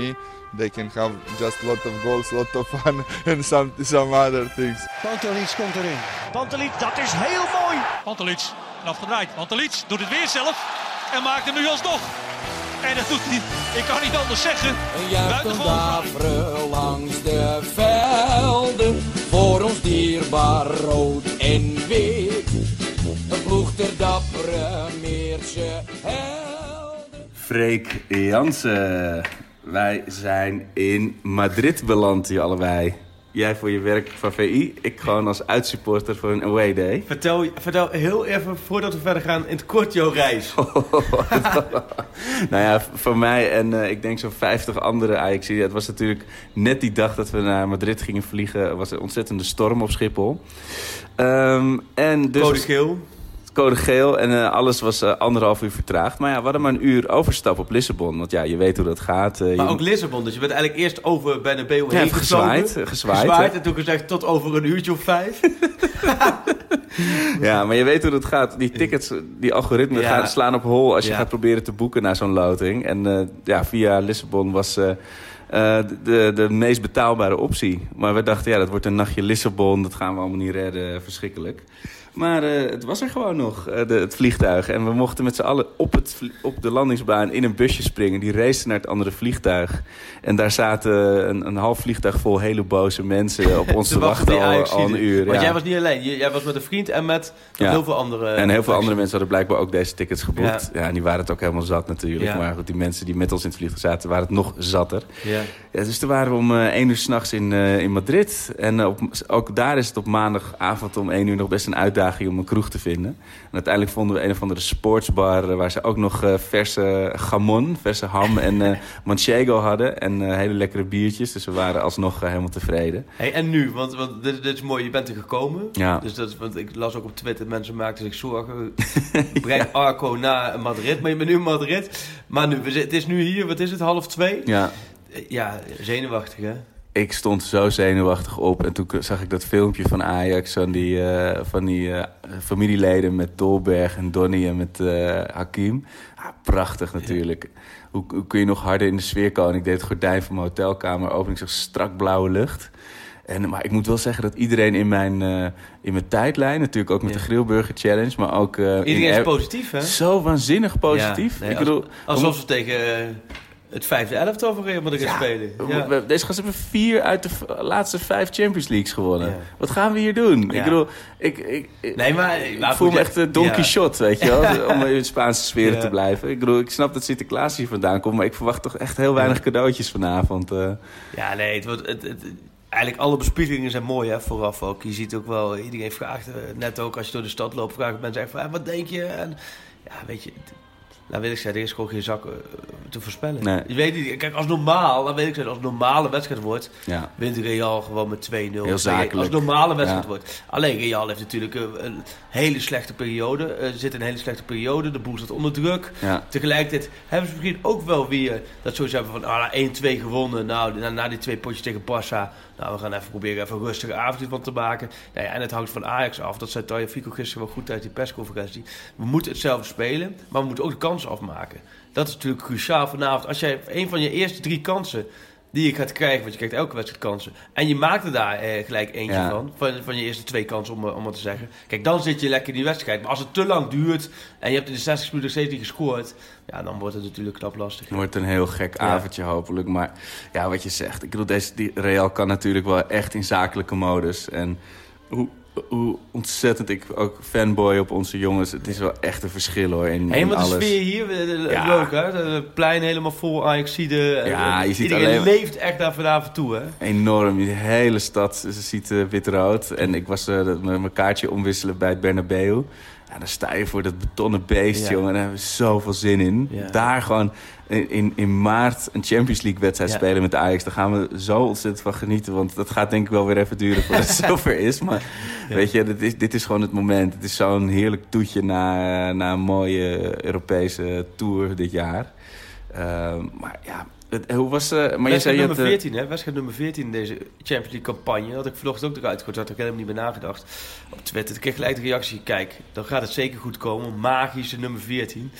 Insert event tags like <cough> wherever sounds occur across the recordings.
Me, they can have just lot of goals, lot of fun <laughs> and some some other things. Pantelic komt erin. Pantelic, dat is heel mooi. Pantelic, afgedraaid. Pantelic doet het weer zelf en maakt hem nu alsnog. En dat doet hij, ik kan niet anders zeggen. Daveren langs de velden, voor ons dierbaar rood en wit. Een ploeg ter dappere Meertse helden. Freek Jansen. Wij zijn in Madrid beland, hier allebei. Jij voor je werk van VI, ik gewoon als uitsupporter voor een away day. Vertel, vertel heel even, voordat we verder gaan, in het kort jouw reis. <laughs> nou ja, voor mij en eh, ik denk zo'n 50 andere Ajax. Het was natuurlijk net die dag dat we naar Madrid gingen vliegen. was een ontzettende storm op Schiphol. Ehm, en dus Code geel. Code geel en eh, alles was eh, anderhalf uur vertraagd. Maar ja, we hadden maar een uur overstap op Lissabon. Want ja, je weet hoe dat gaat. eh, Maar ook Lissabon, dus je bent eigenlijk eerst over bij de BO Ja, gezwaaid, gezwaaid, gezwaaid en toen gezegd tot over een uurtje of vijf. <laughs> Ja, maar je weet hoe dat gaat. Die tickets, die algoritmen Ja. gaan slaan op hol als je Ja. gaat proberen te boeken naar zo'n loting. En ja, via Lissabon was de, de meest betaalbare optie. Maar we dachten, ja, dat wordt een nachtje Lissabon. Dat gaan we allemaal niet redden. Verschrikkelijk. Maar eh, het was er gewoon nog, eh, de, het vliegtuig. En we mochten met z'n allen op, het, op de landingsbaan in een busje springen. Die race naar het andere vliegtuig. En daar zaten een, een half vliegtuig vol hele boze mensen op <laughs> ons te wachten al, een uur. Want ja. jij was niet alleen, jij was met een vriend en met Ja. heel veel andere... En heel veel andere mensen hadden blijkbaar ook deze tickets geboekt. Ja. Ja, en die waren het ook helemaal zat natuurlijk. Maar goed, die mensen die met ons in het vliegtuig zaten, waren het nog zatter. Ja. Dus toen waren we om eh 1 uur s'nachts in, in Madrid. En op, ook daar is het op maandagavond om 1 uur nog best een uitdaging om een kroeg te vinden. En uiteindelijk vonden we een of andere sportsbar... eh, waar ze ook nog eh, verse gamon, verse ham en eh <laughs> manchego hadden. En hele lekkere biertjes. Dus we waren alsnog helemaal tevreden. Hey, en nu? Want, want dit, dit is mooi, je bent er gekomen. Ja. Dus dat, want ik las ook op Twitter, mensen maakten zich zorgen. <laughs> Breng Arco naar Madrid, maar je bent nu in Madrid. Maar nu, het is nu hier, wat is het, half twee? Ja, Ja, zenuwachtig hè? Ik stond zo zenuwachtig op. En toen zag ik dat filmpje van Ajax. Van die, eh, van die eh, familieleden met Dolberg en Donny en met eh, Hakim. Ah, prachtig natuurlijk. Hoe, hoe kun je nog harder in de sfeer komen? Ik deed het gordijn van mijn hotelkamer open. Ik zag strak blauwe lucht. En, maar ik moet wel zeggen dat iedereen in mijn, in mijn tijdlijn... natuurlijk ook met Ja. de Grillburger Challenge... maar ook Iedereen is positief hè? Zo waanzinnig positief. Ja, nee, ik als- bedoel, Alsof ze tegen het vijfde elftal van Real Madrid gaan spelen. Ja. Deze gasten hebben vier uit de laatste vijf Champions Leagues gewonnen. Ja. Wat gaan we hier doen? Ja. Ik bedoel, ik, ik, Nee, maar- ik maar voel me ja. echt een Don Ja. Quixote, weet je wel? <laughs> Om in Spaanse sfeer Ja. te blijven. Ik bedoel, ik snap dat Sinterklaas hier vandaan komt... maar ik verwacht toch echt heel weinig cadeautjes vanavond. eh. Ja, nee, het wordt, het, het- eigenlijk alle bespiegelingen zijn mooi, hè, vooraf ook. Je ziet ook wel, iedereen vraagt, eh, net ook als je door de stad loopt, vragen mensen echt van, wat denk je? En ja, weet je, nou weet ik zeggen, er is gewoon geen zak eh, te voorspellen. Nee. Je weet niet, kijk, als normaal, dan weet ik zeggen, als normale wedstrijd wordt, ja. wint Real gewoon met 2-0. Heel zakelijk. Als normale wedstrijd Ja. wordt. Alleen Real heeft natuurlijk een, een hele slechte periode, eh, zit in een hele slechte periode, de boel staat onder druk. Ja. Tegelijkertijd hebben ze misschien ook wel weer dat zoiets hebben van ah, 1-2 gewonnen. Nou, na, na die twee potjes tegen Barça. Nou, we gaan even proberen even een rustige avond van te maken. Nou ja, en het hangt van Ajax af. Dat zei Taya Fico gisteren wel goed tijdens die persconferentie. We moeten hetzelfde spelen, maar we moeten ook de kansen afmaken. Dat is natuurlijk cruciaal vanavond. Als jij een van je eerste drie kansen die je gaat krijgen, want je krijgt elke wedstrijd kansen. En je maakt er daar eh, gelijk eentje Ja. van, van, van je eerste twee kansen, om, eh, om het te zeggen. Kijk, dan zit je lekker in die wedstrijd. Maar als het te lang duurt en je hebt in de 60 minuten nog steeds niet gescoord, ja, dan wordt het natuurlijk knap lastig. Het wordt een heel gek Ja. avondje hopelijk. Maar ja, wat je zegt. Ik bedoel, deze, die Real kan natuurlijk wel echt in zakelijke modus. En hoe, hoe ontzettend ik ook fanboy op onze jongens. Het is wel echt een verschil hoor. In, in Helemaal de alles. sfeer hier, de, de, Ja. leuk hè? Het plein helemaal vol Ajaxide. Ja, je ziet Iedereen alleen- leeft echt daar vanavond toe, hè? Enorm. Die hele stad ze ziet eh, wit-rood. En ik was eh, mijn mijn kaartje omwisselen bij het Bernabeu. Ja, dan sta je voor dat betonnen beest, Ja. jongen. En daar hebben we zoveel zin in. Ja. Daar gewoon in, in, in maart een Champions League wedstrijd Ja. spelen met Ajax. Daar gaan we zo ontzettend van genieten. Want dat gaat denk ik wel weer even duren voordat het <laughs> zover is. Maar weet je, dit is, dit is gewoon het moment. Het is zo'n heerlijk toetje na, na een mooie Europese tour dit jaar. Ehm, maar ja, het- hoe was... eh maar je zei je nummer had, eh, 14, hè? Wedstrijd nummer 14 in deze Champions League campagne. Had ik vanochtend ook eruit gegooid, had ik helemaal niet meer nagedacht. Op Twitter, ik kreeg gelijk de reactie, kijk, dan gaat het zeker goed komen. Magische nummer 14.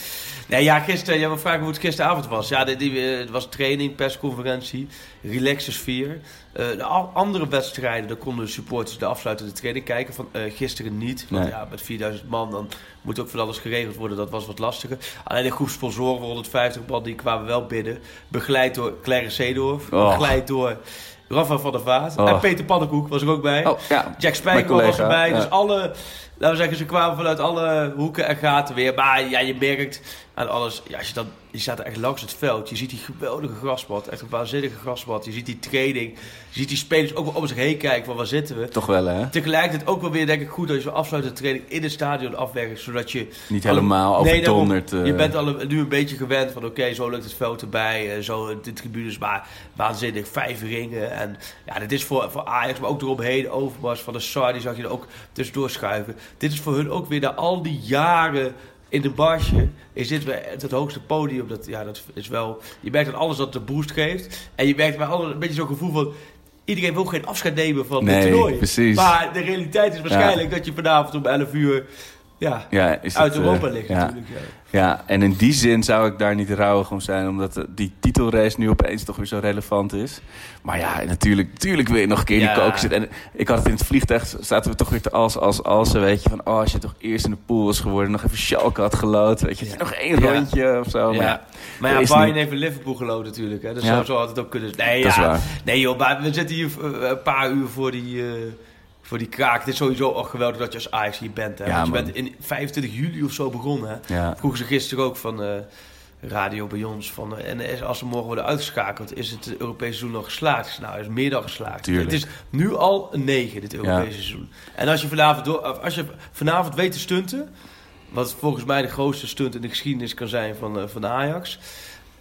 Nee, ja, gisteren, jij wil vragen hoe het gisteravond was. Ja, die, die, eh, het was training, persconferentie, relaxe sfeer. De andere wedstrijden, daar konden de supporters de afsluitende training kijken. Van, gisteren niet, want Nee. ja, met 4000 man, dan moet ook van alles geregeld worden. Dat was wat lastiger. Alleen de groep sponsoren voor 150 man, die kwamen wel binnen. Begeleid door Claire Seedorf, Oh. begeleid door Rafa van der Vaart. Oh. En Peter Pannenkoek was er ook bij. Oh, ja. Jack Mijn Spijkerman was erbij. ja. Dus alle, laten we zeggen, ze kwamen vanuit alle hoeken en gaten weer. Maar ja, je merkt aan alles. Ja, als je, dan, je staat er echt langs het veld. Je ziet die geweldige grasmat. Echt een waanzinnige grasmat. Je ziet die training. Je ziet die spelers ook wel om zich heen kijken van waar zitten we. Toch wel, hè? Tegelijkertijd ook wel weer denk ik goed dat je zo'n afsluitende training in het stadion afwerkt. Zodat je... Niet helemaal Nee, overdonderd. eh. Je bent al een- nu een beetje gewend van oké, zo lukt het veld erbij. eh, zo de tribunes, maar waanzinnig. Vijf ringen. En ja, dit is voor, voor Ajax, maar ook eromheen. Overmars van de Sar, die zag je er ook tussendoor schuiven. Dit is voor hun ook weer na al die jaren in de barsje. Is dit weer het, hoogste podium. Dat, ja, dat is wel... Je merkt aan alles dat het een boost geeft. En je merkt bij een beetje zo'n gevoel van... Iedereen wil geen afscheid nemen van Nee, dit toernooi. precies. Maar de realiteit is waarschijnlijk dat je vanavond om 11 uur... Ja, ja, is uit het, Europa eh, ligt ja. natuurlijk. Ja. Ja, en in die zin zou ik daar niet rouwig om zijn, omdat eh, die titelrace nu opeens toch weer zo relevant is. Maar ja, natuurlijk, natuurlijk wil je nog een keer Ja. die koken zitten. En ik had het in het vliegtuig, zaten we toch weer te als, als, als, weet je, van oh, als je toch eerst in de pool was geworden, nog even Schalke had gelood, weet je, nog één rondje of zo. Maar Ja. Maar ja, dat Bayern heeft in Liverpool geloot natuurlijk. Hè? Dus Ja. zo, het ook kunnen Nee, Dat is waar. nee joh, maar we zitten hier eh, een paar uur voor die, eh, voor die kraak. Het is sowieso al geweldig dat je als Ajax hier bent. Hè? Ja, Want je man. bent in 25 juli of zo begonnen. Hè? Ja. Vroegen ze gisteren ook van... eh, Radio bij ons van eh, en is- als ze morgen worden uitgeschakeld, is het Europese seizoen nog geslaagd? Nou, het is meer dan geslaagd. Tuurlijk. Het is nu al een 9, dit Europese seizoen. En als je vanavond, door, als je vanavond weet te stunten, wat volgens mij de grootste stunt in de geschiedenis kan zijn van, eh, van Ajax.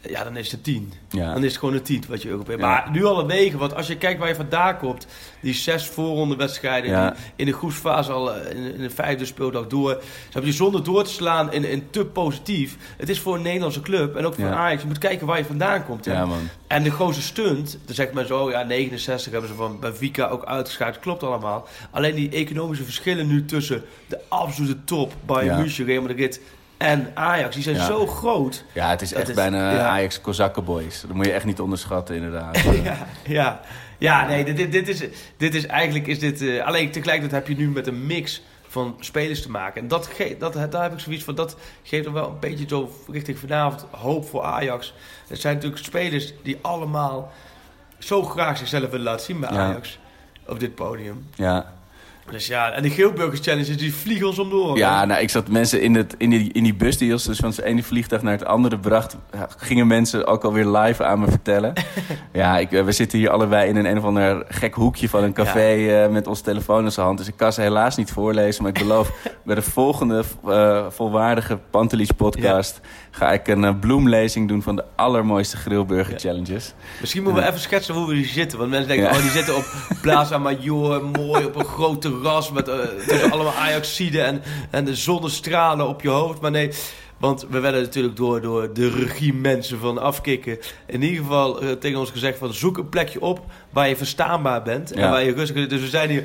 Ja, dan is het 10. Ja. Dan is het gewoon een 10 wat je Europees. Ja. Maar nu al een 9, want als je kijkt waar je vandaan komt, die zes voorronde wedstrijden Ja. die in de groepsfase al eh, in, in de vijfde speeldag door. Ze hebben je zonder door te slaan in, in te positief. Het is voor een Nederlandse club en ook voor Ja. Ajax. Je moet kijken waar je vandaan komt. hè. Ja, man. En de grootste stunt, dan zegt men zo, ja, 69 hebben ze van Benfica ook uitgeschakeld. Klopt allemaal. Alleen die economische verschillen nu tussen de absolute top, Bayern. München, Real Madrid en Ajax, die zijn Ja. zo groot. Ja, het is echt is- bijna ja. Ajax Kozakkenboys. Dat moet je echt niet onderschatten, inderdaad. <laughs> ja, ja. ja, nee, dit, dit, is, dit is eigenlijk, is dit, eh, alleen tegelijkertijd heb je nu met een mix van spelers te maken. En dat, ge, dat, daar heb ik zoiets van, dat geeft er wel een beetje zo richting vanavond hoop voor Ajax. Het zijn natuurlijk spelers die allemaal zo graag zichzelf willen laten zien bij Ja. Ajax. Op dit podium. ja. Dus ja, en de Geelburgers Challenges, die vliegen ons om de oren. Ja, nou, ik zat mensen in, het, in, die, in die bus die ons dus van het ene vliegtuig naar het andere bracht. gingen mensen ook alweer live aan me vertellen. <laughs> ja, ik, eh, we zitten hier allebei in een, een of ander gek hoekje van een café eh, met onze telefoon in zijn hand. Dus ik kan ze helaas niet voorlezen. Maar ik beloof <laughs> bij de volgende eh, volwaardige Pantelis podcast ga ik een eh, bloemlezing doen van de allermooiste grillburger challenges. Misschien moeten we even schetsen hoe we hier zitten. Want mensen denken, oh, die zitten op <laughs> Plaza Major, mooi op een groot terras met eh, tussen allemaal Ajaxiden en, en de zonnestralen op je hoofd. Maar nee, want we werden natuurlijk door, door de regiemensen van afkikken in ieder geval eh, tegen ons gezegd van zoek een plekje op waar je verstaanbaar bent en Ja. waar je rustig kunt. Dus we zijn hier...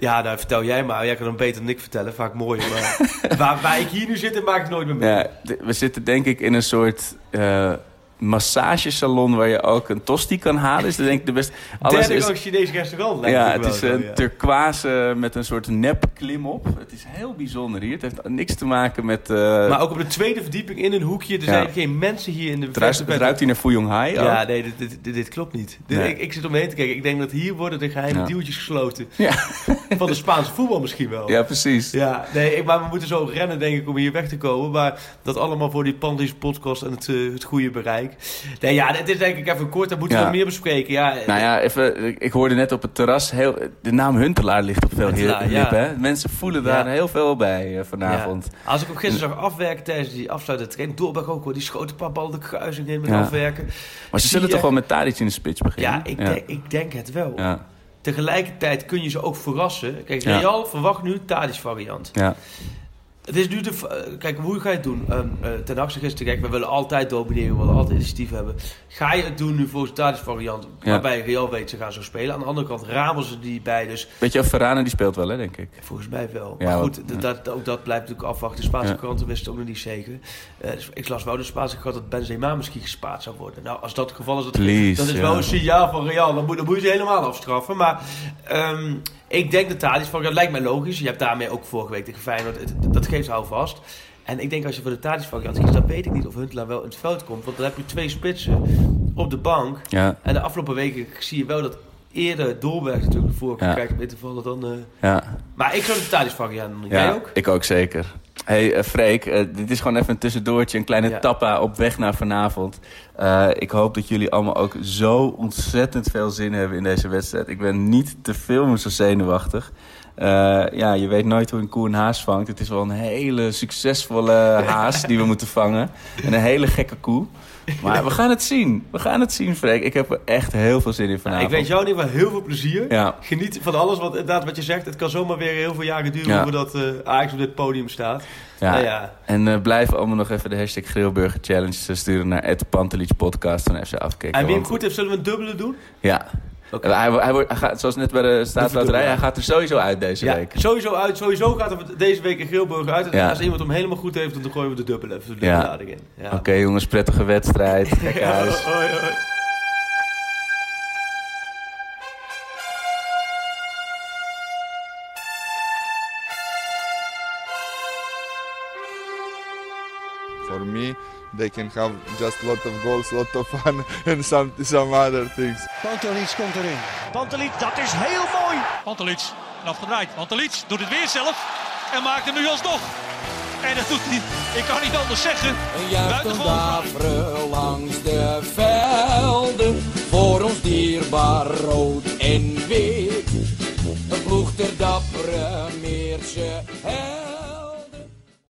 Ja, nou vertel jij maar. Jij kan hem beter dan ik vertellen. Vaak mooier. Maar <laughs> waar, waar ik hier nu zit, maak ik nooit meer mee. Ja, we zitten denk ik in een soort eh, massagesalon waar je ook een tosti kan halen. Is dat denk ik de beste. Alles Derde is een Chinees restaurant. Lijkt ja, het is een ja. turquoise met een soort nep klimop. Het is heel bijzonder hier. Het heeft niks te maken met. Uh... Maar ook op de tweede verdieping in een hoekje. Er zijn geen mensen hier in de. Het ruikt, ruikt hier naar Fuyong Hai. Ja, nee, dit, dit, dit, klopt niet. Nee. Ik, ik, zit omheen te kijken. Ik denk dat hier worden de geheime ja. deeltjes gesloten. Ja. <laughs> Van de Spaanse voetbal misschien wel. Ja, precies. Ja, nee, maar we moeten zo rennen, denk ik, om hier weg te komen. Maar dat allemaal voor die Pandis podcast en het, uh, het goede bereik. Nee, ja, het is denk ik even kort. Daar moeten we meer bespreken. Ja, nou ja, even, ik hoorde net op het terras, heel, de naam Huntelaar ligt op veel lippen. Ja. Mensen voelen daar heel veel bij uh, vanavond. Als ik op gisteren zag afwerken tijdens die afsluitende training. Doorberg ook hoor, die schoten een paar ballen de kruising in met afwerken. Maar ze zullen toch wel met Tadic in de spits beginnen? Ja, ik, Denk, ik denk het wel. Tegelijkertijd kun je ze ook verrassen. Kijk, Real verwacht nu Tadic variant. Ja. Het is nu de. Eh, kijk, hoe ga je het doen? Um, uh, ten actie gisteren, kijk, we willen altijd domineren, we willen altijd initiatief hebben. Ga je het doen nu volgens de variant, waarbij Real weet ze gaan zo spelen. Aan de andere kant ramen ze die bij, dus... Weet je, of Verane die speelt wel, hè, denk ik. Volgens mij wel. Ja, maar goed, dat, ook dat blijft natuurlijk afwachten. De Spaanse kranten wisten ook nog niet zeker. Uh, dus ik las wel de Spaanse krant dat Benzema misschien gespaard zou worden. Nou, als dat het geval is, dat, Please, dat is wel een signaal van Real. Dan moet, dan moet je ze helemaal afstraffen. Maar... Um, ik denk dat Tadic van dat lijkt mij logisch. Je hebt daarmee ook vorige week tegen Feyenoord. Dat geeft houvast. En ik denk als je voor de Tadic variant kiest, dan weet ik niet of Huntelaar wel in het veld komt. Want dan heb je twee spitsen op de bank. Ja. En de afgelopen weken zie je wel dat eerder Doorberg natuurlijk voorkeur ja. krijgt om in te vallen dan... Uh... Ja. Maar ik zou de variant doen. Jij ook? ik ook zeker hey, uh, Freek, uh, dit is gewoon even een tussendoortje, een kleine tappa op weg naar vanavond. Ik hoop dat jullie allemaal ook zo ontzettend veel zin hebben in deze wedstrijd. Ik ben niet te veel zo zenuwachtig. Ja, je weet nooit hoe een koe een haas vangt. Het is wel een hele succesvolle <laughs> haas die we moeten vangen. En een hele gekke koe. Maar we gaan het zien. We gaan het zien, Freek. Ik heb er echt heel veel zin in vanavond. ik wens jou in ieder geval heel veel plezier. Ja. Geniet van alles. Want inderdaad, wat je zegt, het kan zomaar weer heel veel jaren duren... Ja. voordat uh, Ajax op dit podium staat. Ja. ja. En uh, blijf allemaal nog even de hashtag Grillburger Challenge sturen naar het Podcast van FC Afkikken. En wie hem goed heeft, zullen we een dubbele doen? Ja. Okay. Hij, hij, hij, gaat, zoals net bij de staatsloterij, hij gaat er sowieso uit deze ja, week. Sowieso uit. Sowieso gaat er deze week een Grilburger uit. En als iemand hem helemaal goed heeft, dan gooien we de dubbele even de ja. in. Ja. Oké okay, jongens, prettige wedstrijd. <laughs> Kijk huis. hoi, hoi. They can have just a lot of goals, a lot of fun <laughs> and some, some other things. Pantelic komt erin. Pantelic, dat is heel mooi. Pantelic, afgedraaid. Pantelic doet het weer zelf en maakt hem nu alsnog. En dat doet hij, ik kan niet anders zeggen. Daveren langs de velden. Voor ons dierbaar rood en wit. Een ploeg ter dappere Meertje.